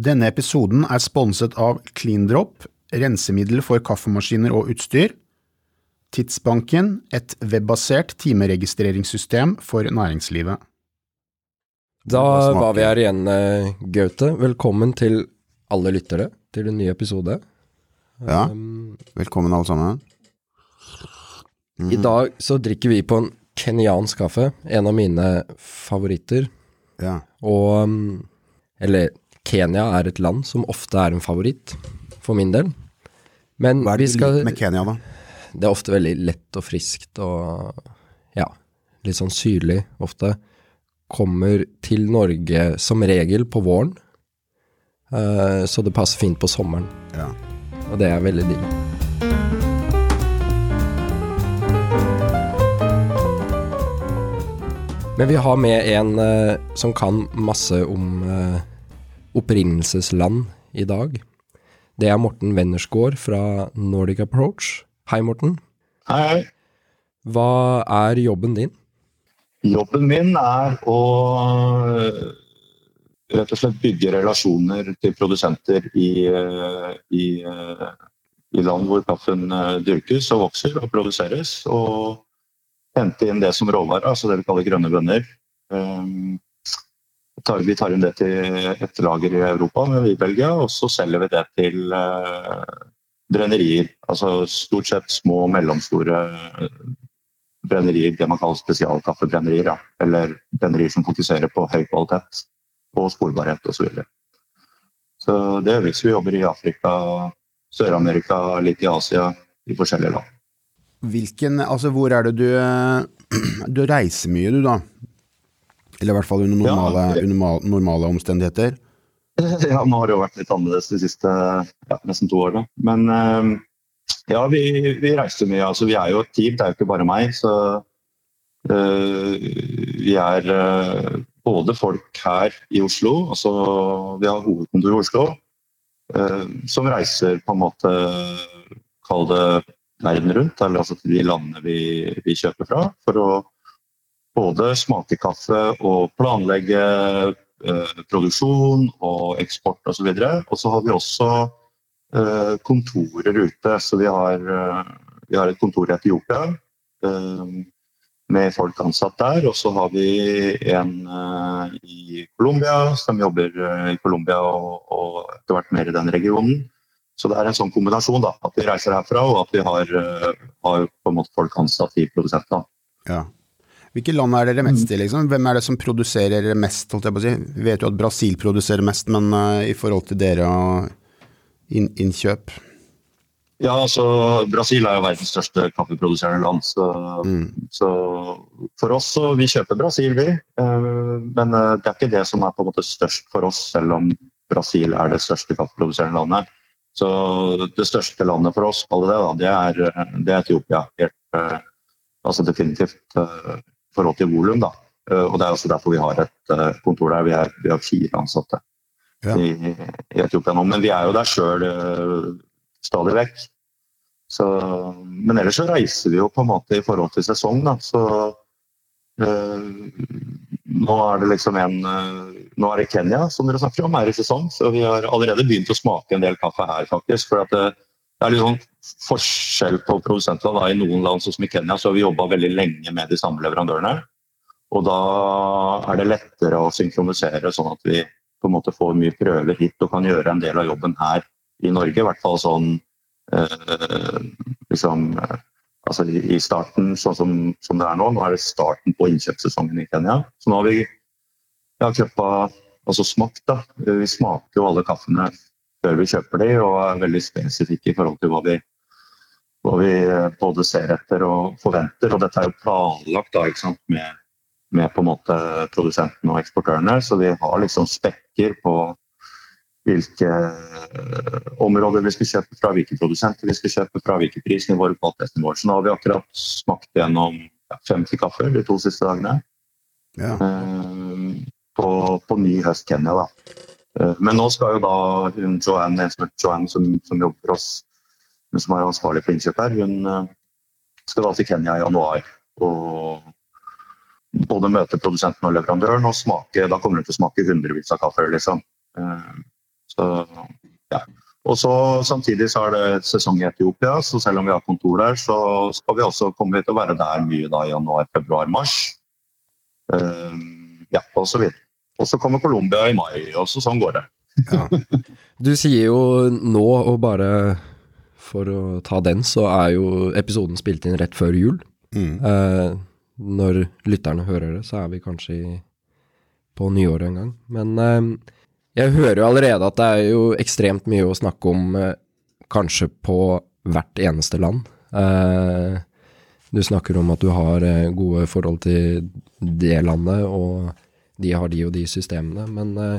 Denne episoden er sponset av CleanDrop, rensemiddel for kaffemaskiner og utstyr, Tidsbanken, et webbasert timeregistreringssystem for næringslivet. Da var vi her igjen, eh, Gaute. Velkommen til alle lyttere til en ny episode. Ja, Um, velkommen alle sammen. I dag så drikker vi på en kenyansk kaffe, en av mine favoritter. Ja. Og um, Eller Kenya er et land som ofte er en favoritt, for min del. Men Hva er det skal med Kenya, da? Det er ofte veldig lett og friskt og ja, litt sånn syrlig ofte. Kommer til Norge som regel på våren, uh, så det passer fint på sommeren. Ja. Og det er veldig digg. Men vi har med en uh, som kan masse om eh, opprinnelsesland i dag. Det er Morten Wennersgaard fra Nordic Approach. Hei, Morten. Hei, hei. Hva er jobben din? Jobben min er å øh, rett og slett bygge relasjoner til produsenter i, øh, i, øh, i land hvor kaffen dyrkes og vokser og produseres. Og hente inn det som råvare, altså det vi kaller grønne bønner. Um, tar- Vi tar inn det til et lager i Europa, i Belgia, og så selger vi det til øh, brennerier. Altså stort sett små og mellomstore brennerier, det man kaller spesialkaffebrennerier. Ja. Eller brennerier som fokuserer på høy kvalitet og sporbarhet osv. Så, videre. så det øves vi. Jobber i Afrika, Sør-Amerika, litt i Asia, i forskjellige land. Hvilken, altså hvor er det du Du reiser mye, du, da? Eller i hvert fall under normale, Ja. under normal- normale omstendigheter. Ja, nå har det jo vært litt annerledes de siste ja, nesten to årene. Men eh, ja, vi, vi reiser mye. Altså, vi er jo et team, det er jo ikke bare meg. Så uh, vi er uh, både folk her i Oslo, altså vi har hovedkontor i Oslo, uh, som reiser på en måte Kall det verden rundt, eller altså til de landene vi, vi kjøper fra. For å både smake kaffe og planlegge eh, produksjon og eksport osv. Og så har vi også eh, kontorer ute. Så vi har, eh, vi har et kontor i Etiopia med folk ansatt der. Og så har vi en i Colombia som jobber i Colombia og, og etter hvert mer i den regionen. Så det er en sånn kombinasjon, da. At vi reiser herfra og at vi har, har folk ansatt i produsentene. Ja. Hvilke land er dere mest i, liksom? Hvem er det som produserer mest, holdt jeg på å si? Vi vet jo at Brasil produserer mest, men uh, i forhold til dere og inn, innkjøp? Ja, altså Brasil er jo verdens største kaffeproduserende land. Så, Mm. så for oss så vi kjøper Brasil, vi. Uh, Men uh, det er ikke det som er på en måte størst for oss, selv om Brasil er det største kaffeproduserende landet. Så det største landet for oss, kaller det da, det er, det er Etiopia. Helt, altså definitivt forhold til volum, da. Eh, Og det er også derfor vi har et eh, kontor der. Vi, er, vi har fire ansatte Ja. i, i Etiopia nå. Men vi er jo der sjøl stadig vekk. Så, men ellers så reiser vi jo på en måte i forhold til sesong, da. Så øh, nå er det liksom en øh, Nå er det Kenya som dere snakker om, er i sesong. Så vi har allerede begynt å smake en del kaffe her, faktisk. For at det, det er litt sånn forskjell på produsentland. Da. I noen land, sånn som i Kenya, så har vi jobba veldig lenge med de samme leverandørene. Og da er det lettere å synkronisere, sånn at vi på en måte får mye prøver hit og kan gjøre en del av jobben her i Norge. I hvert fall sånn eh, liksom altså i starten, sånn som, som det er nå. Nå er det starten på innkjøpssesongen i Kenya. Så nå har vi ja, kjøpa, altså smakt. da. Vi smaker jo alle kaffene før vi kjøper de, og er veldig spesifikke i forhold til hva vi, hva vi eh, både ser etter og forventer. Og dette er jo planlagt da, ikke med, med på en måte produsentene og eksportørene, så vi har liksom spekker på hvilke eh, områder vi skal kjøpe fra, hvilke produsenter vi skal kjøpe fra, hvilke prisnivåer på kvalitetsnivåer. Så nå har vi akkurat smakt gjennom 50 kaffer de to siste dagene. Ja. Eh, på, på ny høst Kenya, da. Eh, Men nå skal jo da hun Joanne, en som Joanne, som, som jobber for oss, men som er ansvarlig for innkjøp her, hun eh, skal da til Kenya i januar. Og både møte produsenten og leverandøren og smake Da kommer hun til å smake hundrevis av kaffe. liksom. Eh, Så, ja. Og så Samtidig så er det sesong i Etiopia, så selv om vi har kontor der, så skal vi også komme til å være der mye da i januar, februar, mars. Ja, og så videre. Og så kommer Colombia i mai, og så sånn går det. Ja. Du sier jo nå, og bare for å ta den, så er jo episoden spilt inn rett før jul. Mm. Eh, når lytterne hører det, så er vi kanskje i, på nyåret en gang. Men eh, jeg hører jo allerede at det er jo ekstremt mye å snakke om eh, kanskje på hvert eneste land. Eh, du snakker om at du har eh, gode forhold til det landet, og de har de og de systemene. Men uh,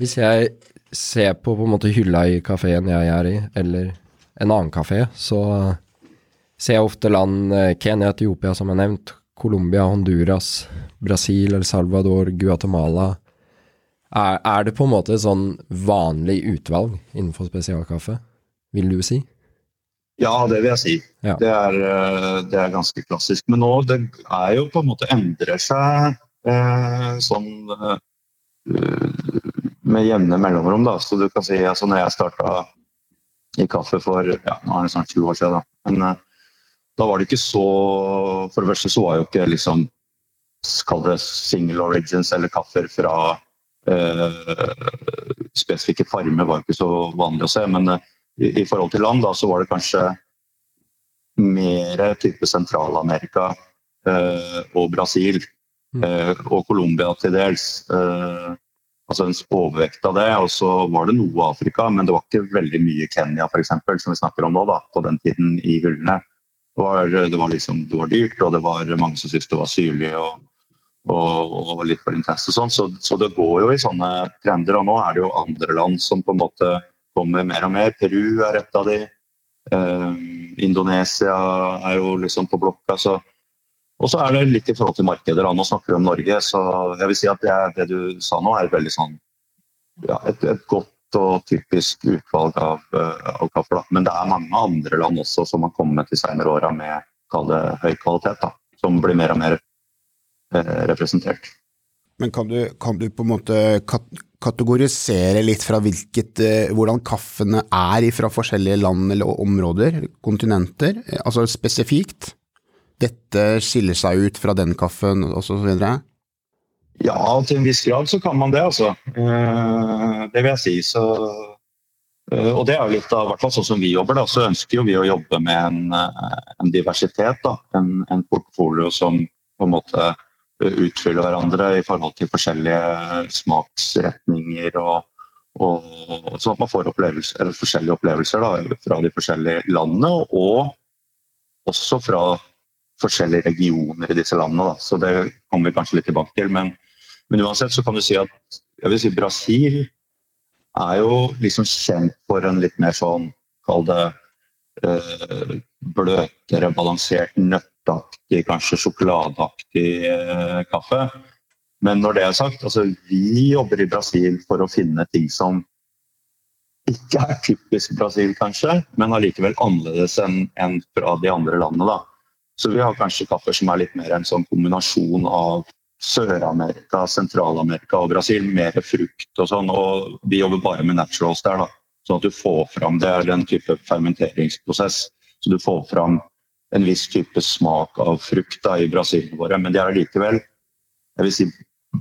hvis jeg ser på på en måte hylla i kafeen jeg er i, eller en annen kafé, så ser jeg ofte land eh, Kenya, Etiopia som er nevnt, Colombia, Honduras, Brasil, El Salvador, Guatemala. Er, er, det på en måte et sånn vanlig utvalg innenfor spesialkaffe, vil du si? Ja, det vil jeg si. Ja. Det, er, eh, det, er, ganske klassisk. Men nå det er jo på en måte endrer seg sånn eh, med jevne mellomrom. Da. Så du kan si altså når jeg starta i kaffe for ja, nå er det snart 20 år siden, da. Men eh, da var det ikke så For det første så var jo ikke liksom Kall det single origins eller kaffer fra eh, spesifikke farmer var jo ikke så vanlig å se. Men eh, i, i, forhold til land da, så var det kanskje mer type Sentral-Amerika eh, og Brasil. Mm. Eh, og Colombia til dels. Eh, altså en overvekt av det. Og så var det noe Afrika, men det var ikke veldig mye Kenya for eksempel, som vi snakker om nå, da, på den tiden i hyllene. Det var, det var, liksom, det var dyrt, og det var mange som syntes det var syrlig og, og, og, litt for intenst. og sånn, så, så, det går jo i sånne trender. Og nå er det jo andre land som på en måte kommer mer og mer. Peru er et av de. Eh, Indonesia er jo liksom på blokka. så og så er det litt i forhold til markeder. Nå snakker vi om Norge, så jeg vil si at det, det du sa nå, er veldig sånn ja, et, et, godt og typisk utvalg av, uh, av kaffe. Da. Men det er mange andre land også som har kommet de senere åra med høy kvalitet, da, som blir mer og mer eh, representert. Men kan du, kan du, på en måte kategorisere litt fra hvilket, uh, hvordan kaffene er fra forskjellige land eller områder, kontinenter, altså spesifikt? Dette skiller seg ut fra den kaffen osv.? Ja, til en viss grad så kan man det, altså. Eh, det vil jeg si. Så, eh, og det er jo litt av hvert fall sånn som vi jobber, da, så ønsker jo vi å jobbe med en, eh, en diversitet. Da. En, en, portfolio som på en måte utfyller hverandre i forhold til forskjellige smaksretninger. og, og Sånn at man får opplevelser, forskjellige opplevelser da, fra de forskjellige landene, og også fra forskjellige regioner i disse landene. Da. Så det kommer vi kanskje litt tilbake til. Men, men, uansett så kan du si at jeg vil si Brasil er jo liksom kjent for en litt mer sånn, kall det eh, bløtere, balansert, nøtteaktig, kanskje sjokoladeaktig eh, kaffe. Men når det er sagt, altså vi jobber i Brasil for å finne ting som ikke er typisk Brasil, kanskje, men allikevel annerledes enn en fra de andre landene. da. Så vi har kanskje kaffer som er litt mer en sånn kombinasjon av Sør-Amerika, Sentral-Amerika og Brasil. Mer frukt og sånn. Og vi jobber bare med naturals der, da. Sånn at du får fram Det er den type fermenteringsprosess. Så du får fram en viss type smak av frukt da, i Brasilene våre. Men de er likevel jeg vil si,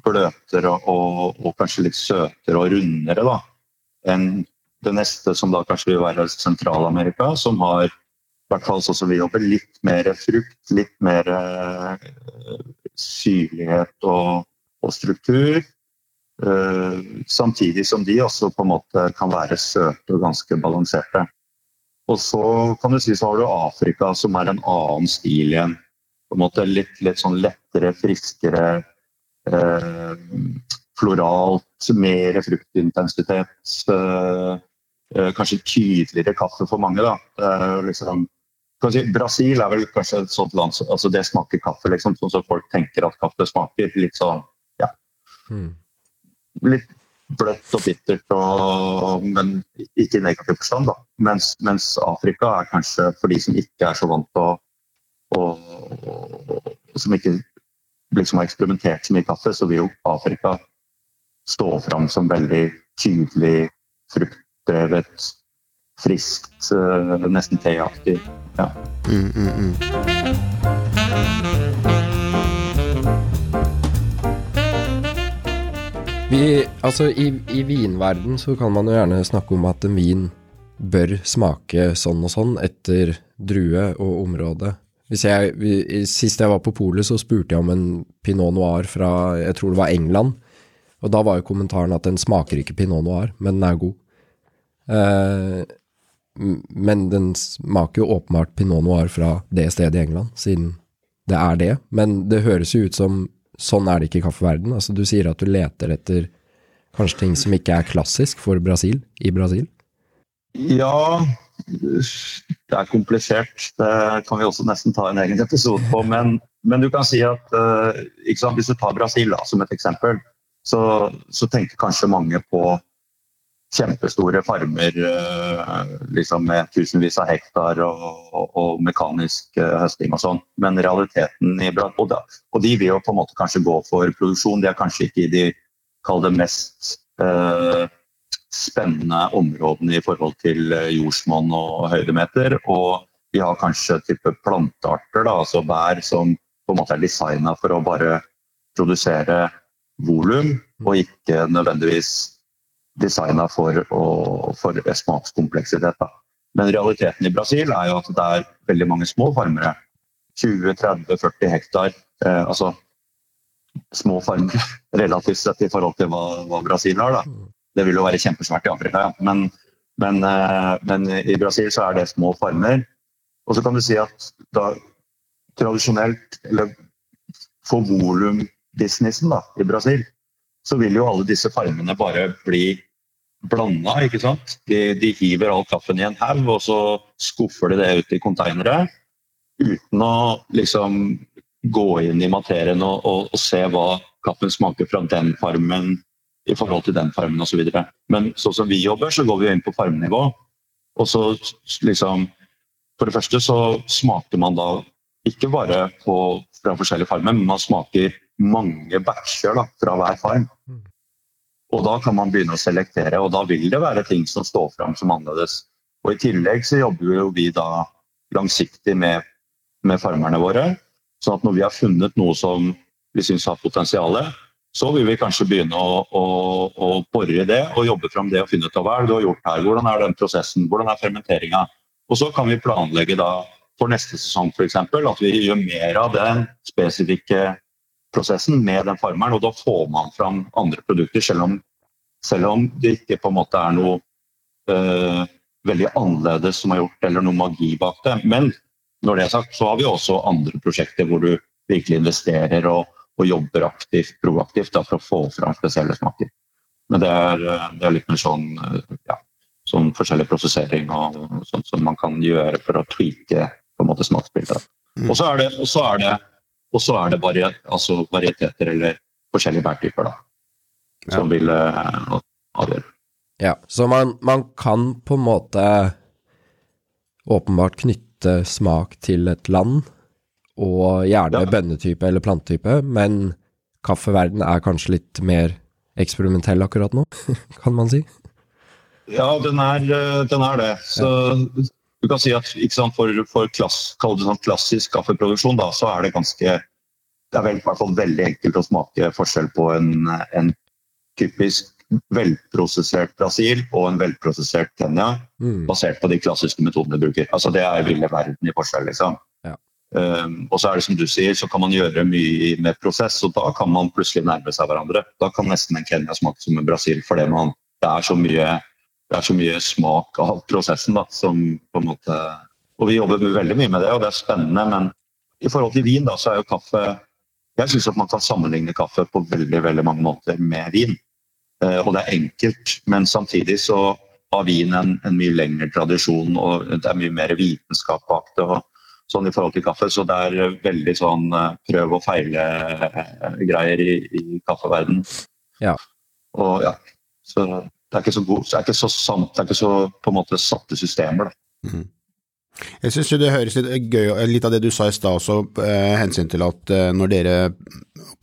bløtere og, og, kanskje litt søtere og rundere da, enn det neste, som da kanskje vil være Sentral-Amerika, som har hvert fall sånn som vi jobber, litt mer frukt, litt mer uh, syrlighet og, og struktur. Uh, samtidig som de også på en måte kan være søte og ganske balanserte. Og så kan du si så har du Afrika, som er en annen stil igjen. På en måte Litt, litt sånn lettere, friskere, uh, floralt, mer fruktintensitet. kanskje tydeligere kaffe for mange. da. liksom Si, Brasil er vel kanskje et sånt land altså Det smaker kaffe, liksom, sånn som folk tenker at kaffe smaker. Litt sånn, ja. Mm. Litt bløtt og bittert, og, men ikke i negativ forstand. da. Mens, mens, Afrika er kanskje for de som ikke er så vant til å og, og, Som ikke liksom har eksperimentert så mye kaffe, så vil jo Afrika stå fram som veldig tydelig fruktdrevet, friskt, eh, nesten teaktig. Ja. Mm, mm, mm. Vi, altså i, I vinverden så kan man jo gjerne snakke om at en vin bør smake sånn og sånn etter drue og område. Hvis jeg, sist jeg var på polet så spurte jeg om en pinot noir fra, jeg tror det var England, og da var jo kommentaren at den smaker ikke pinot noir, men den er god. Eh, men den smaker jo åpenbart pinot noir fra det stedet i England, siden det er det. Men det høres jo ut som sånn er det ikke i kaffeverden. Altså, du sier at du leter etter kanskje ting som ikke er klassisk for Brasil, i Brasil. Ja, det er komplisert. Det kan vi også nesten ta en egen episode på. Men, men du kan si at eh, sant, hvis du tar Brasil da, som et eksempel, så, så tenker kanskje mange på kjempestore farmer eh, liksom med tusenvis av hektar og, og, og mekanisk eh, høsting og sånn. Men realiteten i da- og de vil jo på en måte kanskje gå for produksjon. De er kanskje ikke i de kall det mest eh, spennende områdene i forhold til eh, jordsmonn og høydemeter. Og vi har kanskje type plantearter, da, altså bær, som på en måte er designa for å bare produsere volum, og ikke nødvendigvis designa for, for smakskompleksitet. Da. Men realiteten i Brasil er jo at det er veldig mange små farmere. 20-30-40 hektar. Eh, altså små farmere relativt sett i forhold til hva, hva Brasil har. Da. Det vil jo være kjempesvært i Afrika, ja. men, men, eh, men i Brasil så er det små farmer. Og så kan du si at da tradisjonelt, eller for volumbusinessen i Brasil, så vil jo alle disse farmene bare bli blanda, ikke sant. De, de hiver all kaffen i en haug, og så skuffer de det ut i konteinere. Uten å liksom gå inn i materien og, og, og se hva kaffen smaker fra den farmen i forhold til den farmen osv. Men sånn som vi jobber, så går vi inn på farmnivå. Og så liksom For det første så smaker man da ikke bare på, fra forskjellige farmer, men man smaker mange batcher da, fra hver farm. Og da kan man begynne å selektere, og da vil det være ting som står fram som annerledes. Og i tillegg så jobber jo vi da langsiktig med, med farmerne våre. Sånn at når vi har funnet noe som vi syns har potensial, så vil vi kanskje begynne å, å, å bore i det og jobbe fram det og finne ut av hva er det du har gjort her, hvordan er den prosessen, hvordan er fermenteringa. Og så kan vi planlegge da for neste sesong f.eks. at vi gjør mer av den spesifikke prosessen med den farmeren, og da får man fram andre produkter, selv om, selv om det ikke på en måte er noe øh, veldig annerledes som er gjort, eller noe magi bak det. Men når det er sagt, så har vi også andre prosjekter hvor du virkelig investerer og, og jobber aktivt, proaktivt da, for å få fram spesielle smaker. Men det er, øh, det er litt mer sånn, øh, ja, sånn forskjellig prosessering og sånt som man kan gjøre for å tweake på en måte smaksbildet. Mm. Og så er det, og så er det vari altså varieteter eller forskjellige bærtyper da, som vil uh, avgjøre. Ja, så man, man kan på en måte åpenbart knytte smak til et land, og gjerne Ja. bønnetype eller plantetype, men kaffeverden er kanskje litt mer eksperimentell akkurat nå, kan man si. Ja, den er, eh, den er det. Så du kan si at sant, for, for klass, sånn klassisk kaffeproduksjon, da, så er det ganske Det er vel, i hvert fall veldig enkelt å smake forskjell på en, en typisk velprosessert Brasil og en velprosessert Kenya, Mm. basert på de klassiske metodene vi bruker. Altså Det er ville verden i forskjell, liksom. Ja. Um, og så er det som du sier, så kan man gjøre mye med prosess, og da kan man plutselig nærme seg hverandre. Da kan nesten en Kenya smake som en Brasil, fordi man, det, er så mye, det er så mye smak av prosessen da, som på en måte Og vi jobber veldig mye med det, og det er spennende, men i forhold til vin, da, så er jo kaffe Jeg syns at man kan sammenligne kaffe på veldig, veldig mange måter med vin. Eh, og det er enkelt, men samtidig så har vin en, en mye lengre tradisjon, og det er mye mer vitenskap bak det. og sånn i forhold til kaffe, Så det er eh, veldig sånn eh, prøv og feile-greier i, i kaffeverden. Ja. Og ja, så det er ikke så god, det er ikke så sant, det er ikke så på en måte satte systemer. da. Jeg syns det høres litt gøy litt av det du sa i stad også, eh, hensyn til at eh, når dere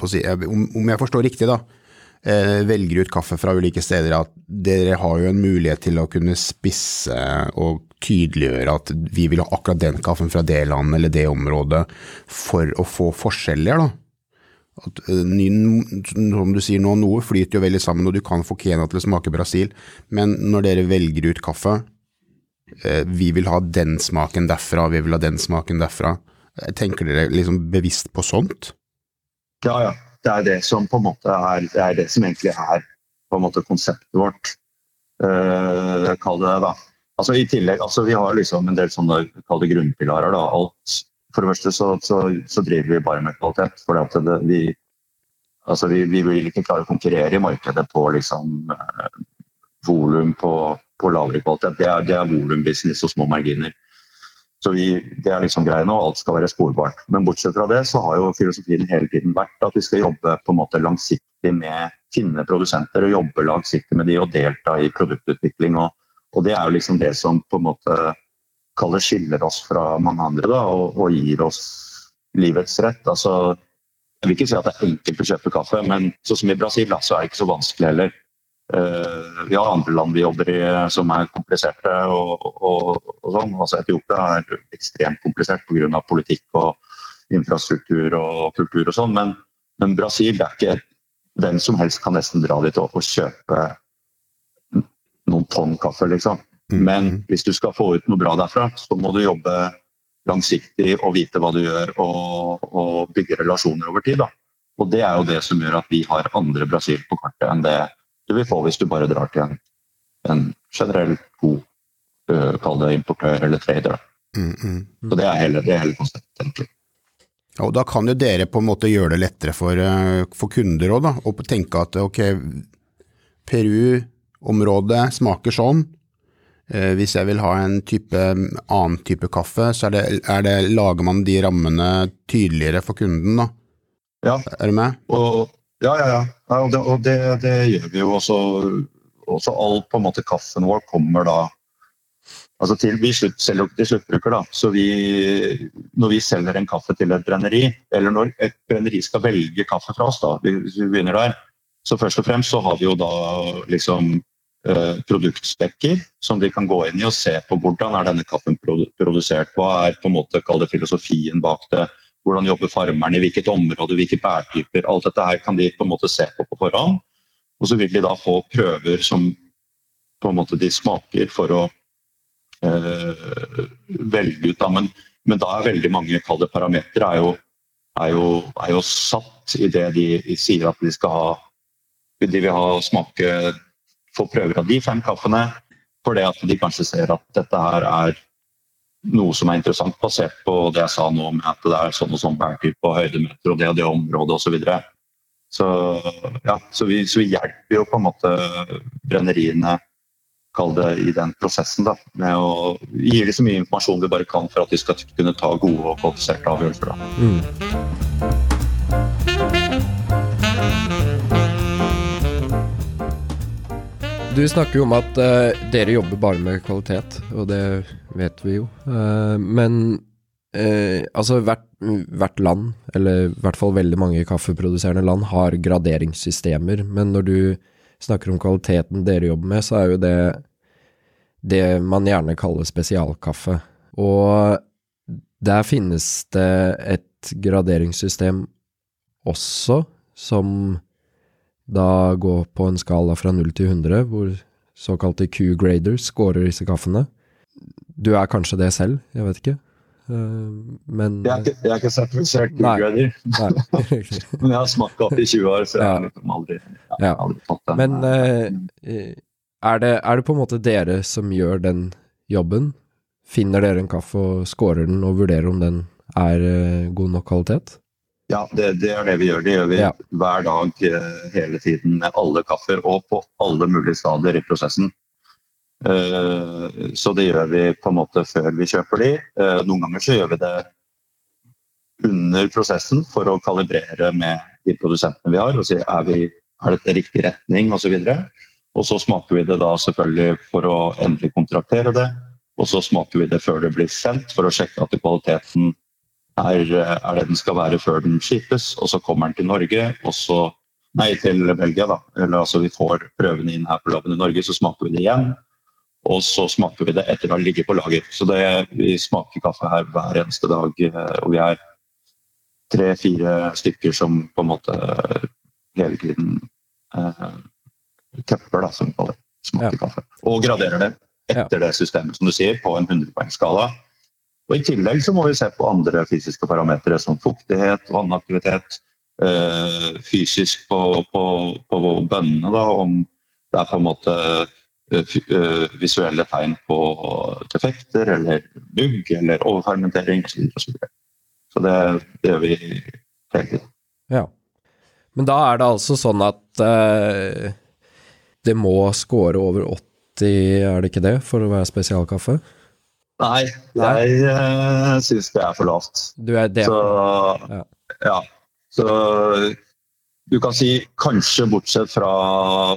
si, eh, om, om jeg forstår riktig, da, eh, velger ut kaffe fra ulike steder, at dere har jo en mulighet til å kunne spisse og tydeliggjøre at vi vil ha akkurat den kaffen fra det landet eller det området for å få forskjeller, da. At, eh, som du sier nå, noe flyter jo veldig sammen, og du kan få Kenya til å smake Brasil, men når dere velger ut kaffe, eh, vi vil ha den smaken derfra, vi vil ha den smaken derfra. Eh, Tenker dere liksom bevisst på sånt? Ja, ja. Det er det som på en måte er det, er det som egentlig er på en måte konseptet vårt. Uh, kall det da. Altså i tillegg, altså Vi har liksom en del sånne kall grunnpilarer. da, alt. For det første så, så, så driver vi bare med kvalitet. for vi, altså vi, vi vil ikke klare å konkurrere i markedet på liksom uh, volum på, på lavere kvalitet. Det er, det er volumbusiness og små marginer. Så vi, Det er liksom greia nå, alt skal være sporbart. Men bortsett fra det så har jo filosofien hele tiden vært at vi skal jobbe på en måte langsiktig med finne produsenter og jobbe langsiktig med de og delta i produktutvikling. Og, og det er jo liksom det som på en måte kaller skiller oss fra mange andre da, og, og gir oss livets rett. Altså, jeg vil ikke si at det er enkelt å kjøpe kaffe, men sånn som i Brasil da, så er det ikke så vanskelig heller. Uh, vi har andre land vi jobber i som er kompliserte. og, og, og sånn. Altså Etiopia er ekstremt komplisert pga. politikk og infrastruktur og kultur og sånn. Men, men, Brasil det er ikke hvem som helst kan nesten dra dit og, og kjøpe noen tonn kaffe, liksom. Men hvis du skal få ut noe bra derfra, så må du jobbe langsiktig og vite hva du gjør og, og bygge relasjoner over tid. Da. Og det er jo det som gjør at vi har andre Brasil på kartet enn det du vil få hvis du bare drar til en, en generell god kall det importør eller trader. Mm, mm. Så det er hele, det er hele konseptet, egentlig. Og da kan jo dere på en måte gjøre det lettere for, for kunder òg, da. Og tenke at ok, Peru-området smaker sånn. Eh, hvis jeg vil ha en type, annen type kaffe, så er det, er det, lager man de rammene tydeligere for kunden, da. Ja. Er du med? Og, ja, ja, ja. ja og, det, og det, det, gjør vi jo også. Også all på en måte kaffen vår kommer da altså til, Vi slutt, selger til sluttbruker, da. Så vi, når vi selger en kaffe til et brenneri, eller når et brenneri skal velge kaffe fra oss, da, hvis vi begynner der, så først og fremst så har vi jo da liksom produktspekker som de kan gå inn i og se på hvordan er denne kaffen produsert. Hva er på en måte, det filosofien bak det. Hvordan jobber farmerne, i hvilket område, hvilke bærtyper. Alt dette her kan de på en måte se på på forhånd. Og så vil de da få prøver som på en måte de smaker for å eh, velge ut. Da. Men, men, da er veldig mange kalde parametere er, er, er, jo satt i det de, de sier at de skal ha. De vil ha smake få prøver av de fem kaffene, fordi at de kanskje ser at dette her er noe som er interessant, basert på det jeg sa nå med at det er sånn og sånn bærtype og høydemeter og det og det området osv. Så, videre. så, ja, så, vi, så vi hjelper jo på en måte brenneriene kall det, i den prosessen. da, Med å gi dem så mye informasjon vi bare kan for at de skal kunne ta gode og kvalifiserte avgjørelser. da. Mm. Du snakker jo om at uh, dere jobber bare med kvalitet, og det vet vi jo. Uh, men uh, altså hvert, hvert, land, eller i hvert fall veldig mange kaffeproduserende land, har graderingssystemer. Men når du snakker om kvaliteten dere jobber med, så er jo det det man gjerne kaller spesialkaffe. Og der finnes det et graderingssystem også, som da gå på en skala fra 0 til 100, hvor såkalte Q-graders scorer disse kaffene. Du er kanskje det selv, jeg vet ikke. Uh, men Jeg er ikke, jeg er ikke sertifisert Q-grader, men jeg har smakt kaffe i 20 år, så jeg har liksom aldri, jeg ja. aldri fått den. Men uh, er, det, er det på en måte dere som gjør den jobben? Finner dere en kaffe og scorer den og vurderer om den er uh, god nok kvalitet? Ja, det, det, er det vi gjør. Det gjør vi ja. hver dag eh, hele tiden med alle kaffer og på alle mulige stadier i prosessen. Uh, så det gjør vi på en måte før vi kjøper de. Uh, noen ganger så gjør vi det under prosessen for å kalibrere med de produsentene vi har og si er, vi, er dette riktig retning osv. Og, og så smaker vi det da selvfølgelig for å endelig kontraktere det. Og så smaker vi det før det blir sendt for å sjekke at kvaliteten er, er, det den skal være før den skipes. Og så kommer den til Norge, og så nei, til Belgia. da. Eller altså Vi får prøvene inn her på laben i Norge, så smaker vi det igjen. Og så smaker vi det etter å ha ligget på lager. Så det, vi smaker kaffe her hver eneste dag. eh, Og vi er tre-fire stykker som på en måte hele tiden eh, tepper, da, som vi kaller det. Smaker Ja. kaffe. Og graderer det etter det systemet, som du sier, på en 100-poengsskala. Og I tillegg så må vi se på andre fysiske parametere som fuktighet, vannaktivitet, eh, fysisk på, på, på bønnene, da, om det er på en måte eh, eh, visuelle tegn på defekter eller mugg eller overfermentering osv. Så, videre. så det, det gjør vi hele tiden. Ja. Men da er det altså sånn at eh, det må score over 80, er det ikke det, for å være spesialkaffe? Nei, jeg uh, syns det er for lavt. Du er det. Så Ja. ja. Så du kan si kanskje bortsett fra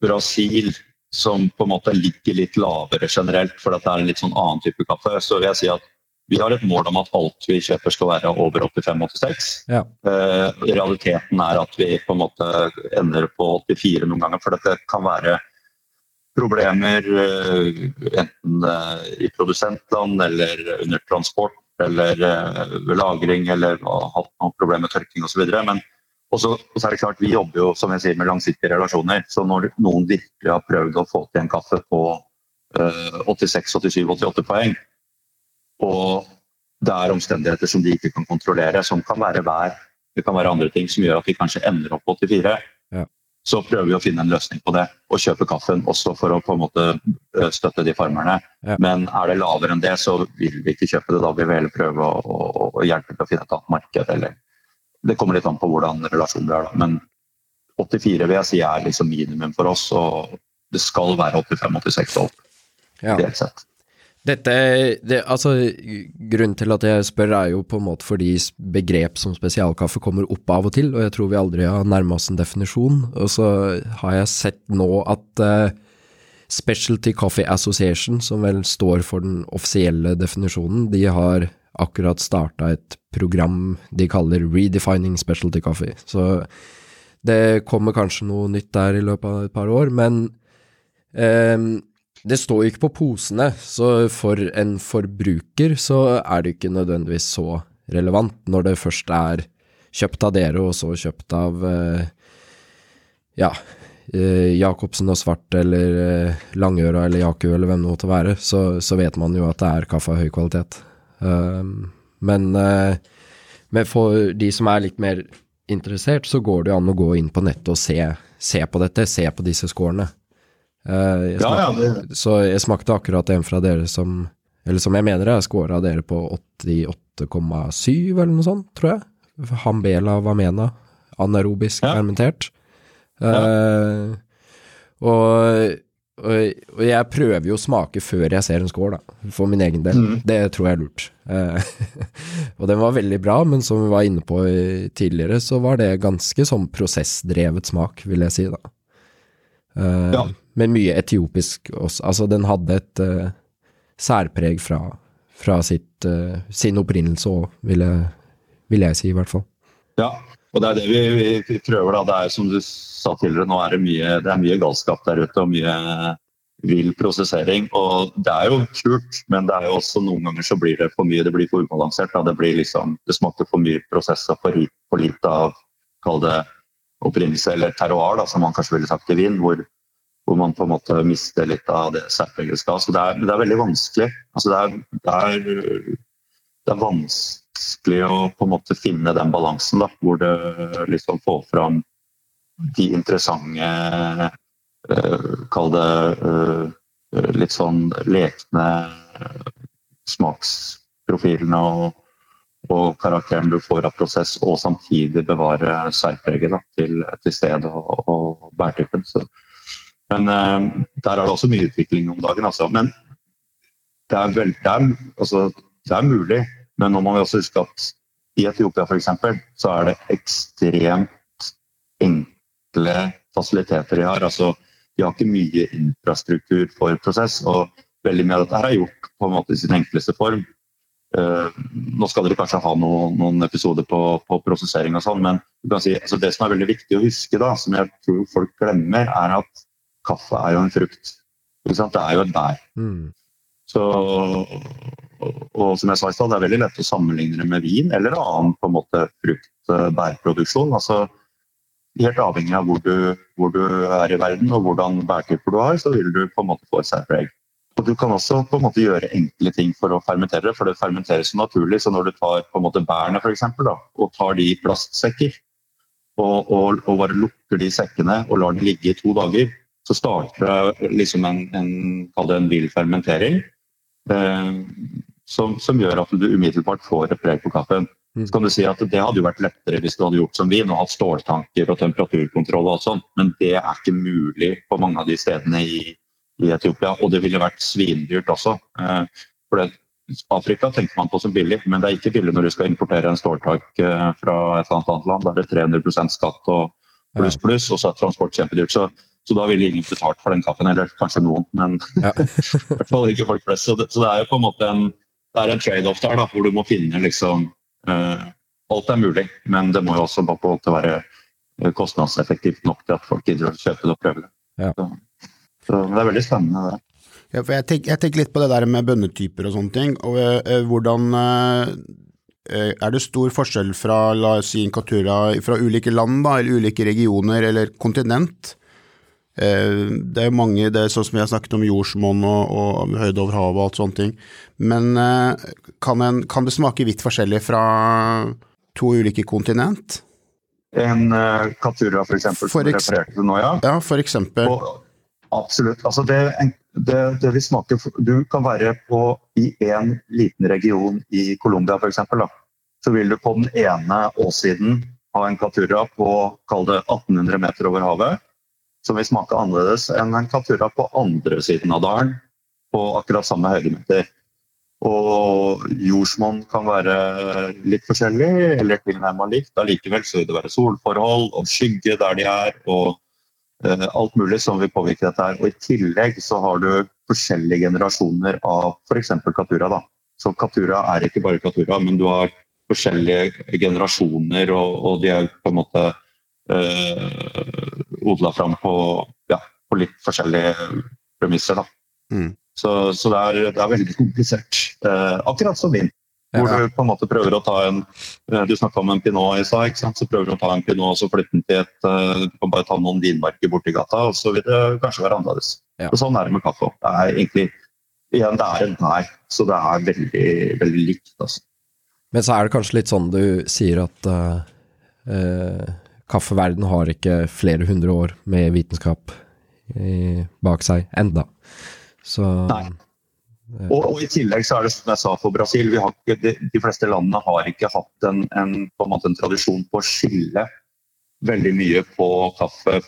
Brasil, som på en måte ligger litt lavere generelt, for dette er en litt sånn annen type kaffe, så vil jeg si at vi har et mål om at alt vi kjøper skal være over 85-86. Ja. Uh, realiteten er at vi på en måte ender på 84 noen ganger, for dette kan være problemer eh, enten eh, i produsentland eller under transport eller eh, ved lagring eller hatt noen problemer med tørking osv. Men også, og så er det klart, vi jobber jo som jeg sier, med langsiktige relasjoner. Så når noen virkelig har prøvd å få til en kaffe på eh, 86, 87, 88 poeng, og det er omstendigheter som de ikke kan kontrollere, som kan være vær, det kan være andre ting som gjør at vi kanskje ender opp på 84, Ja. Så prøver vi å finne en løsning på det og kjøpe kaffen også for å på en måte eh, støtte de farmerne. Ja. Men er det lavere enn det, så vil vi ikke kjøpe det. Da vil vi heller prøve å, å, å hjelpe til å finne et annet marked. Eller. Det kommer litt an på hvordan relasjonen blir. Da. Men 84 vil jeg si er liksom minimum for oss, og det skal være 85-86 opp, Ja. sett. Dette, det, altså, grunnen til at jeg spør er jo på en måte fordi begrep som spesialkaffe kommer opp av og til, og jeg tror vi aldri har nærma oss en definisjon. Og så har jeg sett nå at uh, Specialty Coffee Association, som vel står for den offisielle definisjonen, de har akkurat starta et program de kaller Redefining Specialty Coffee. Så det kommer kanskje noe nytt der i løpet av et par år, men ehm, det står jo ikke på posene, så for en forbruker så er det ikke nødvendigvis så relevant når det først er kjøpt av dere og så kjøpt av eh, ja, eh, Jacobsen og Svart eller eh, Langøra eller Jaku eller hvem det måtte være, så, så vet man jo at det er kaffe av høy kvalitet. Um, men, men for de som er litt mer interessert, så går det jo an å gå inn på nettet og se, se på dette, se på disse scorene. Eh, smakte, Ja, ja, Så jeg smakte akkurat en fra dere som Eller som jeg mener jeg scora dere på 88,7 eller noe sånt, tror jeg. Hambela Vamena. Anaerobisk Ja. fermentert. Uh, og, og, og jeg prøver jo å smake før jeg ser en skål, da. For min egen del. Mm. Det tror jeg er lurt. Uh, og den var veldig bra, men som vi var inne på tidligere, så var det ganske sånn prosessdrevet smak, vil jeg si, da. Uh, Ja. Men mye etiopisk også. Altså, den hadde et uh, særpreg fra, fra sitt, uh, sin opprinnelse òg, vil, vil jeg si, i hvert fall. ja. Og det er det vi, vi prøver, da. Det er som du sa tidligere, nå er det mye, det er mye galskap der ute og mye vill prosessering. Og det er jo kult, men det er jo også noen ganger så blir det for mye. Det blir for ubalansert. Da. Det blir liksom, det smaker for mye prosess og for, for lite av kall det opprinnelse eller terroir, da, som man kanskje ville sagt i vin. Hvor, hvor man på en måte mister litt av det særpreget skal. Det det er veldig vanskelig. Altså det, er, det, er, det er vanskelig å på en måte finne den balansen, da, hvor det liksom får fram de interessante øh, Kall det øh, litt sånn lekne smaksprofilene og, og karakteren du får av prosess, og samtidig bevare særpreget til, til stedet og, og bærtypen. Så. Men eh, der er det også mye utvikling om dagen, altså. Men det er, vel, det er, altså, det er mulig, men nå må vi også huske at i Etiopia f.eks. så er det ekstremt enkle fasiliteter de har. Altså, de har ikke mye infrastruktur for prosess, og veldig mye av dette er gjort på en måte i sin enkleste form. Uh, nå skal dere kanskje ha noen, noen episoder på, på, prosessering og sånn, men si, altså det som er veldig viktig å huske, da, som jeg tror folk glemmer, er at kaffe er jo en frukt. Det er jo et bær. Mm. Så, og, og, som jeg sa i stad, det er veldig lett å sammenligne det med vin eller annen på en måte frukt-bærproduksjon. altså Helt avhengig av hvor du, hvor du, er i verden og hvordan bærtyper du har, så vil du på en måte få et særpreg. Og Du kan også på en måte gjøre enkle ting for å fermentere det, for det fermenteres så naturlig. Så når du tar på en måte bærene for eksempel, da, og tar de i plastsekker, og, og, og, bare lukker de sekkene og lar de ligge i to dager, så starter det liksom en, en, en vill fermentering. Eh, som, som, gjør at du umiddelbart får et preg på kaffen. Mm. Så kan du si at Det hadde jo vært lettere hvis du hadde gjort som vin og hatt ståltanker og temperaturkontroll og sånn, men det er ikke mulig på mange av de stedene i, i Etiopia. Og det ville vært svindyrt også. Eh, for det, Afrika tenker man på som billig, men det er ikke billig når du skal importere en ståltank eh, fra et eller annet land. Da er det 300% skatt og pluss, pluss, og så er transport kjempedyrt. Så, så, da ville ingen betalt for den kaffen, eller kanskje noen, men ja. i hvert fall ikke folk flest. Så det, så det er jo på en måte en, en trade-off der, da, hvor du må finne liksom uh, alt er mulig, men det må jo også på en måte være eh, kostnadseffektivt nok til at folk gidder å kjøpe det og prøve det. Ja. Så, så, det er veldig spennende. det. Ja, for jeg, tenker, jeg tenker litt på det der med bønnetyper og sånne ting. og uh, Hvordan Uh, Er det stor forskjell fra la oss si Katura, fra ulike land, da, eller ulike regioner eller kontinent? Eh, det er jo mange, det er sånn som vi har snakket om jordsmonn og, og høyde over havet og alt sånne ting. Men eh, kan, en, kan, det smake vidt forskjellig fra to ulike kontinent? En uh, Katura f.eks. som du refererte til nå, ja? Ja, for eksempel. Og, absolutt. Altså det, det, det vil smake Du kan være på, i en liten region i Colombia f.eks. Så vil du på den ene åssiden ha en Katura på kall det 1800 meter over havet som vil smake annerledes enn en Katura på andre siden av dalen på akkurat samme høydemeter. Og jordsmonn kan være litt forskjellig eller tilnærmet likt. Allikevel så vil det være solforhold og skygge der de er, og eh, alt mulig som vil påvirke dette. her. Og I tillegg så har du forskjellige generasjoner av f.eks. Katura. Da. Så Katura er ikke bare Katura, men du har forskjellige generasjoner, og, og de er på en måte uh, odla fram på, ja, på, litt forskjellige premisser. Mm. Så, så det, er, det, er, veldig komplisert. Eh, akkurat som vin. Hvor ja. du på en måte prøver å ta en eh, Du snakka om en pinot i stad. Så prøver du å ta en pinot og så flytte den til et Du kan bare ta noen vinmarker borti gata, og så vil det kanskje være annerledes. Ja. Og Sånn er det med kaffe. Det er egentlig igjen, det er en nei, så det er veldig, veldig likt. Altså. Men så er det kanskje litt sånn du sier at uh, uh, kaffeverden har ikke flere hundre år med vitenskap i, bak seg enda. Så Nei. Og, og, I tillegg så er det som jeg sa for Brasil, ikke, de, de, fleste landene har ikke hatt en, en, en, en tradisjon på å skille veldig mye på kaffe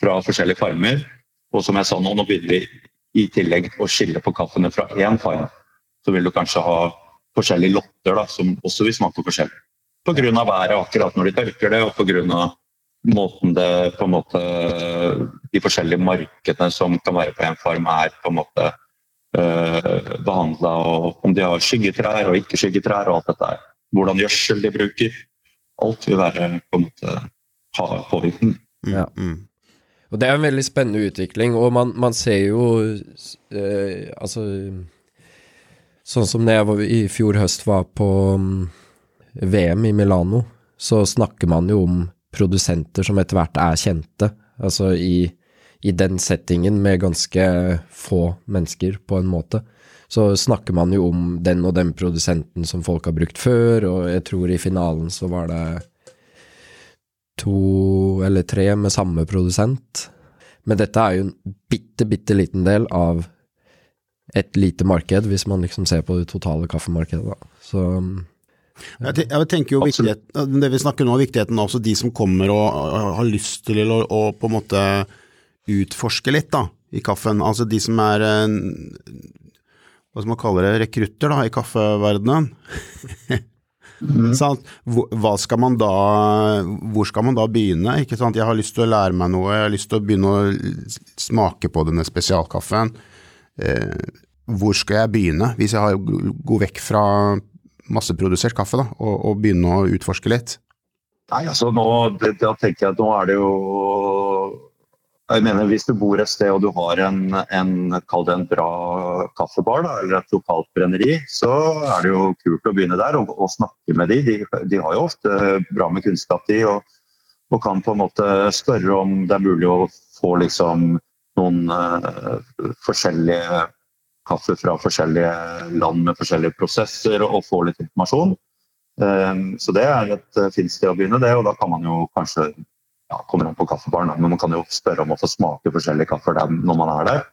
fra forskjellige farmer. Og som jeg sa nå, nå begynner vi i tillegg å skille på kaffene fra én farm. Så vil du kanskje ha forskjellige lotter da, som også vil smake forskjellig. Pga. været akkurat når de tørker det, og pga. måten det på en måte De forskjellige markedene som kan være på en farm, er på en måte uh, behandla, og om de har skyggetrær og ikke skyggetrær og alt dette her. Hvordan gjødsel de bruker. Alt vil være på en måte ha påvirkning. Ja. Mm. Og Det er en veldig spennende utvikling, og man, man ser jo uh, Altså Sånn som da jeg var, i fjor høst var på um, VM i Milano, så snakker man jo om produsenter som etter hvert er kjente. Altså i, i den settingen med ganske få mennesker, på en måte. Så snakker man jo om den og den produsenten som folk har brukt før, og jeg tror i finalen så var det to eller tre med samme produsent. Men dette er jo en bitte, bitte liten del av et lite marked, hvis man liksom ser på det totale kaffemarkedet, da. Så jeg, jeg tenker jo viktighet, Det vi snakker nå, viktigheten av de som kommer og har lyst til å, å på en måte utforske litt da, i kaffen. Altså de som er hva skal man kalle det, rekrutter da, i kaffeverdenen. Mm. Hva skal man da, hvor skal man da begynne? Ikke sant? Jeg har lyst til å lære meg noe, jeg har lyst til å begynne å smake på denne spesialkaffen. Eh, hvor skal jeg begynne, hvis jeg har går vekk fra masseprodusert kaffe da, og, og begynne å utforske litt? Nei, altså nå, det, Da tenker jeg at nå er det jo jeg mener Hvis du bor et sted og du har en, en, det en bra kaffebar da, eller et lokalt brenneri, så er det jo kult å begynne der og, og snakke med de. de. de. har jo ofte bra med kunnskap, de, og, og, kan på en måte spørre om det er mulig å få liksom noen uh, forskjellige kaffe fra forskjellige land med forskjellige prosesser, og, få litt informasjon. Um, så det er et uh, fint sted å begynne, det, og da kan man jo kanskje ja, kommer an på kaffebaren, men man kan jo spørre om å få smake forskjellige kaffer når man er der.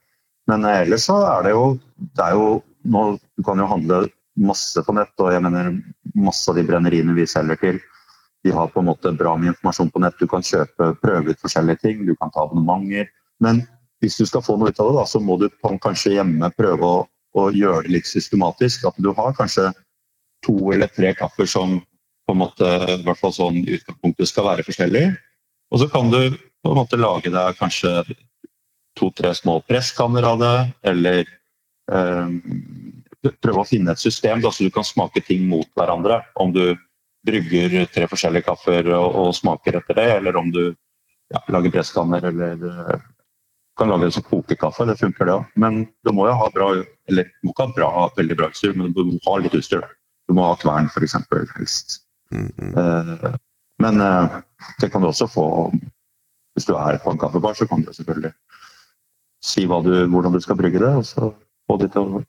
Men uh, ellers så er det jo, det er jo nå, Du kan jo handle masse på nett, og jeg mener masse av de brenneriene vi selger til, de har på en måte bra med informasjon på nett. Du kan kjøpe, prøve ut forskjellige ting, du kan ta abonnementer. Men hvis du skal få noe ut av det, da, så må du kanskje hjemme prøve å, å gjøre det litt systematisk. At du har kanskje to eller tre kaffer som på en måte, i hvert fall sånn utgangspunktet skal være forskjellige. Og så kan du på en måte lage deg kanskje to-tre små presskanner av det, eller eh, prøve å finne et system da, så du kan smake ting mot hverandre. Om du brygger tre forskjellige kaffer og, og smaker etter det, eller om du ja, lager presskanner eller kan lage en sånn kokekaffe. Det funker, det òg. Men du må jo ha bra eller du må ikke ha bra, veldig bra utstyr, men du må ha litt utstyr. Du må ha kvern, f.eks. helst. Mm -hmm. men eh, det kan du også få hvis du er på en kaffebar, så kan du selvfølgelig si du, hvordan du skal brygge det, og så få de til å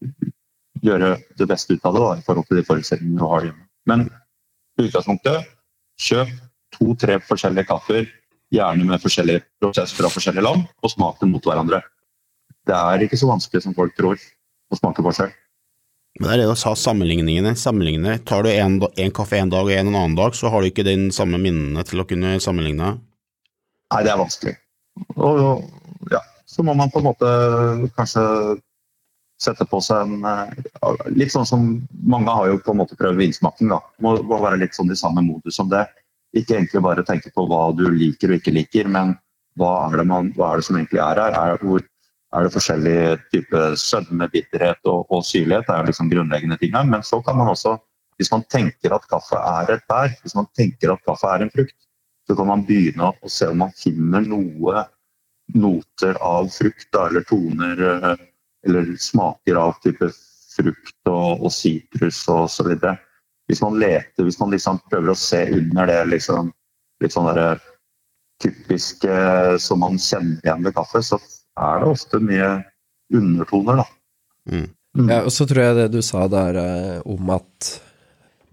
gjøre det beste ut av det da, i forhold til de forutsetningene du har hjemme. Men i utgangspunktet, kjøp to-tre forskjellige kaffer, gjerne med forskjellige prosess fra forskjellige land, og smak dem mot hverandre. Det er ikke så vanskelig som folk tror å smake forskjell. Men det er det å ha sammenligningene. sammenligningene. Tar du en, en kaffe en dag og en en annen dag, så har du ikke den samme minnene til å kunne sammenligne? Nei, det er vanskelig. Og ja, så må man på en måte kanskje sette på seg en Litt sånn som mange har jo på en måte prøvd vinsmaking. da. Må, må være litt sånn i samme modus som det. Ikke egentlig bare tenke på hva du liker og ikke liker, men hva er det, man, hva er det som egentlig er her? Er, hvor, er det forskjellige typer sødme, bitterhet og, og syrlighet. Det er liksom grunnleggende ting her. Men så kan man også, hvis man tenker at kaffe er et bær, hvis man tenker at kaffe er en frukt, så kan man begynne å se om man finner noe noter av frukt, eller toner eh, eller smaker av type frukt og sitrus og osv. Hvis man leter, hvis man liksom prøver å se under det liksom, litt sånn der typiske som man kjenner igjen ved kaffe, så er det ofte mye undertoner, da. Mm. Mm. Ja, og så tror jeg det du sa der eh, om at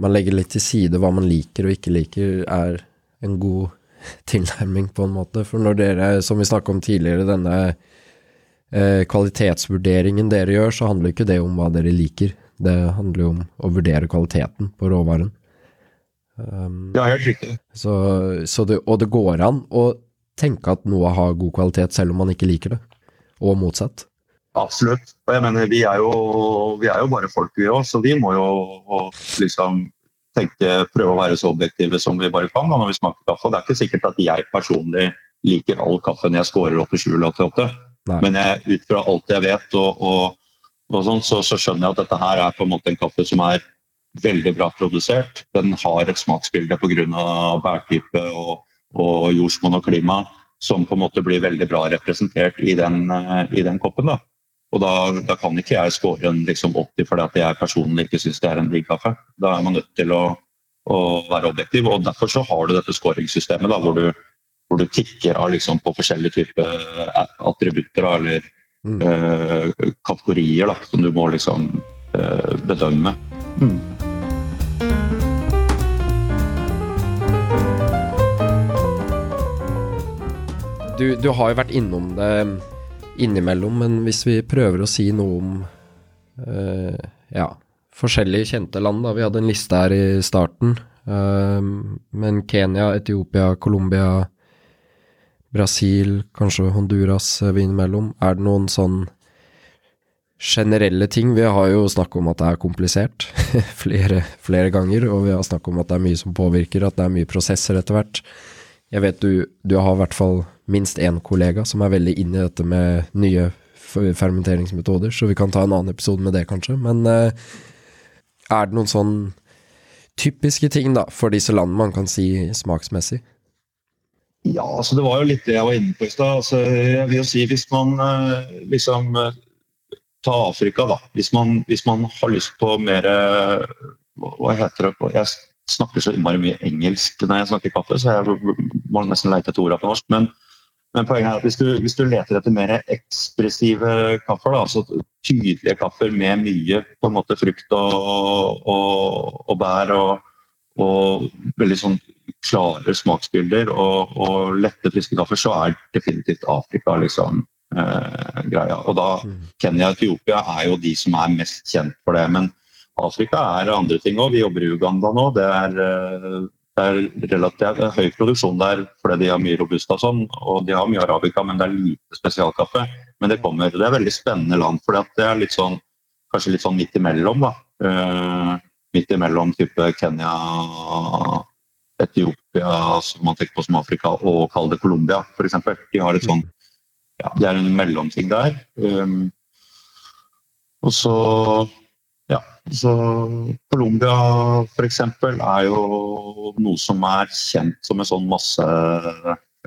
man legger litt til side hva man liker og ikke liker, er en god tilnærming, på en måte. For når dere, som vi snakka om tidligere, denne eh, kvalitetsvurderingen dere gjør, så handler ikke det om hva dere liker. Det handler jo om å vurdere kvaliteten på råvaren. Um, ja, helt riktig. Så, så det, og det går an å tenke at noe har god kvalitet selv om man ikke liker det, og motsatt. Absolutt. Og jeg mener, vi er jo, vi er jo bare folk, vi òg, så vi må jo liksom tenke, prøve å være så objektive som vi bare kan da, når vi smaker kaffe. Det er ikke sikkert at jeg personlig liker all kaffen jeg scorer 87 eller 88, Nei. men jeg, ut fra alt jeg vet, og, og, og sånn, så, så, skjønner jeg at dette her er på en måte en kaffe som er veldig bra produsert. Den har et smaksbilde pga. bærtype og, og jordsmonn og klima som på en måte blir veldig bra representert i den, eh, i den koppen. da. Og da, da, kan ikke jeg score en liksom 80 fordi at jeg personlig ikke syns det er en digg kaffe. Da er man nødt til å, å, være objektiv. og Derfor så har du dette scoringssystemet hvor du, du tikker av liksom på forskjellige typer attributter. attributter eller mm. eh, kategorier da, som du må liksom eh, bedømme. Mm. Du, du, har jo vært innom det innimellom, men hvis vi prøver å si noe om eh, ja, forskjellige kjente land, da. Vi hadde en liste her i starten. Uh, men Kenya, Etiopia, Colombia, Brasil, kanskje Honduras uh, vi innimellom. Er det noen sånn generelle ting? Vi har jo snakket om at det er komplisert flere, flere ganger, og vi har snakket om at det er mye som påvirker, at det er mye prosesser etter hvert. Jeg vet du, du har i hvert fall minst én kollega som er veldig inn i dette med nye fermenteringsmetoder, så vi kan ta en annen episode med det, kanskje. Men eh, er det noen sånn typiske ting da, for disse landene man kan si smaksmessig? Ja, altså det var jo litt det jeg var inne på i stad. Altså, jeg vil jo si hvis man eh, liksom eh, tar Afrika, da. Hvis man, hvis man har lyst på mer eh, Hva heter det Jeg snakker så innmari mye engelsk når jeg snakker kaffe, så jeg må nesten leite etter ordene på norsk. Men, men, poenget er at hvis du, hvis du, leter etter mer ekspressive kaffer, da, altså tydelige kaffer med mye på en måte frukt og, og, og bær og, og veldig sånn klare smaksbilder og, og lette, friske kaffer, så er definitivt Afrika liksom eh, greia. Og da mm. Kenya og Etiopia er jo de som er mest kjent for det. Men Afrika er andre ting òg. Vi jobber i Uganda nå. Det er, eh, det er relativt høy produksjon der fordi de har mye robusta og sånn. Og de har mye arabica, men det er lite spesialkaffe. Men det kommer. Det er veldig spennende land, for det er litt sånn, kanskje litt sånn midt imellom. da. Uh, midt imellom type Kenya, Etiopia, som man tenker på som Afrika, og kalle det Colombia f.eks. De har et sånn ja, Det er en mellomting der. Um, og så ja, så Colombia f.eks. er jo noe som er kjent som en sånn masse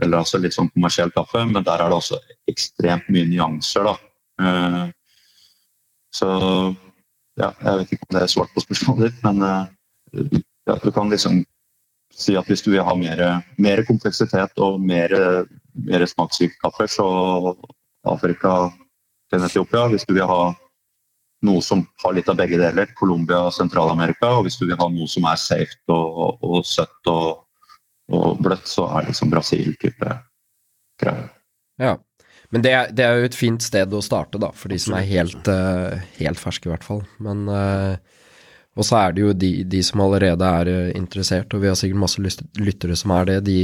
Eller altså litt sånn kommersiell kaffe, men der er det også ekstremt mye nyanser, da. Uh, så ja, jeg vet ikke om det er svart på spørsmålet ditt, men uh, ja, du kan liksom si at hvis du vil ha mer, mer kompleksitet og mer, mer smakssyk kaffe, så Afrika til Etiopia. Hvis du vil ha noe som har litt av begge deler, Colombia og Sentral-Amerika. Og hvis du vil ha noe som er safe og, og søtt og, og, bløtt, så er det liksom Brasil-type greier. Ja. Men det det er, jo et fint sted å starte, da, for de som er helt, uh, helt ferske, i hvert fall. Men uh, Og så er det jo de, de som allerede er uh, interessert, og vi har sikkert masse lyttere som er det. De,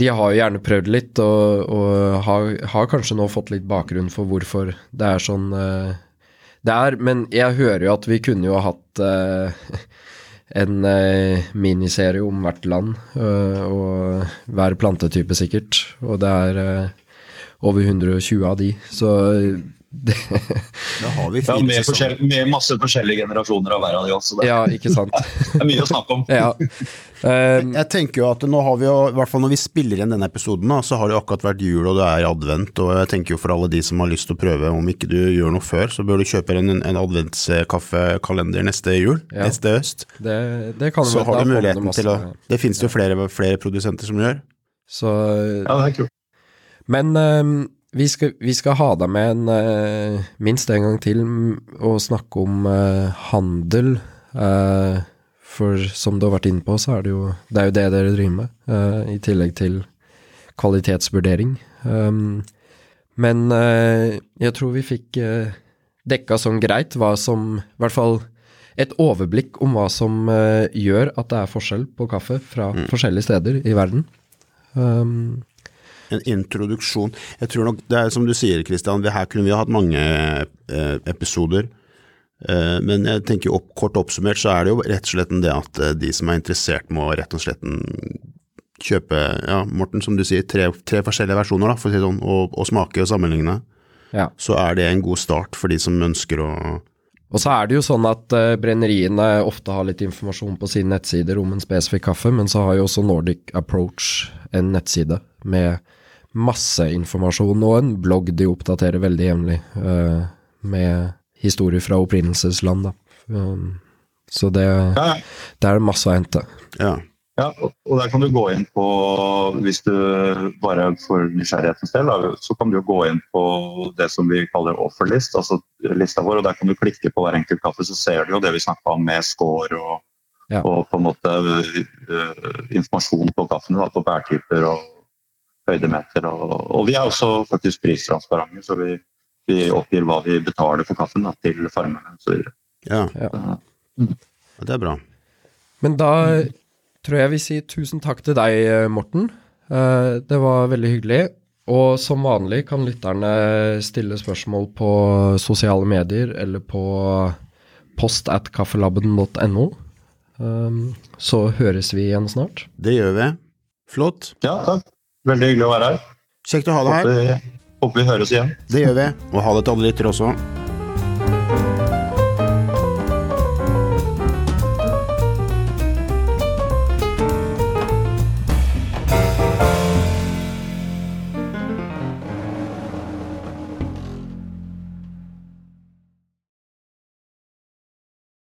de har jo gjerne prøvd litt, og, og har, har, kanskje nå fått litt bakgrunn for hvorfor det er sånn det er, men jeg hører jo at vi kunne jo ha hatt en miniserie om hvert land, og hver plantetype sikkert. Og det er over 120 av de. Så det, det har vi fint ja, med, med, masse forskjellige generasjoner av hver av de også. Ja, ikke sant. det er mye å snakke om. ja. um, jeg tenker jo at nå har vi jo, i hvert fall når vi spiller igjen denne episoden, da, så har det akkurat vært jul og det er advent. Og jeg tenker jo for alle de som har lyst til å prøve, om ikke du gjør noe før, så bør du kjøpe en, en adventskaffekalender neste jul, ja. neste høst. Det, det kan så har du muligheten til å Det finnes det jo flere, flere produsenter som gjør. Så, ja, det er kult. Men uh, vi, skal, vi, skal, ha deg med en, uh, minst en gang til og snakke om uh, handel. Uh, for som du har vært inne på, så er det jo det, er jo det dere driver med, i tillegg til kvalitetsvurdering. Um, men jeg tror vi fikk dekka sånn greit hva som I hvert fall et overblikk om hva som gjør at det er forskjell på kaffe fra mm. forskjellige steder i verden. Um, en introduksjon. Jeg tror nok det er som du sier, Kristian, her kunne vi ha hatt mange eh, episoder. Eh, men jeg tenker opp, kort oppsummert så er det jo rett og slett det at eh, de som er interessert må rett og slett kjøpe, ja, Morten, som du sier, tre, tre forskjellige versjoner, da, for å si sånn, og, og smake og sammenligne. Ja. Så er det en god start for de som ønsker å og så er det jo sånn at brenneriene ofte har litt informasjon på sine nettsider om en spesifikk kaffe, men så har jo også Nordic Approach en nettside med masse informasjon og en blogg de oppdaterer veldig jevnlig uh, med historier fra opprinnelsesland. Um, så det, ja. det er masse å hente. Ja. ja. og der kan du gå inn på, hvis du bare for nysgjerrighetens del, så kan du gå inn på det som vi kaller offerlist, altså lista vår, og der kan du klikke på hver enkelt kaffe, så ser du jo det vi snakka om med score og, ja. og på en måte uh, informasjon på kaffene, da, på bærtyper og høydemeter. Og, og, vi er også faktisk pristransparente, så vi, vi, oppgir hva vi betaler for kaffen da, til farmerne osv. Ja. Ja. Mm. Det er bra. Men da tror jeg vi sier tusen takk til deg, Morten. Eh, det var veldig hyggelig. Og som vanlig kan lytterne stille spørsmål på sosiale medier eller på post at kaffelabben.no. Eh, så høres vi igjen snart. Det gjør vi. Flott. Ja, takk. Veldig hyggelig å være her. Kjekt å ha deg her. Håper vi høres igjen. Det gjør vi, og ha det til alle lyttere også.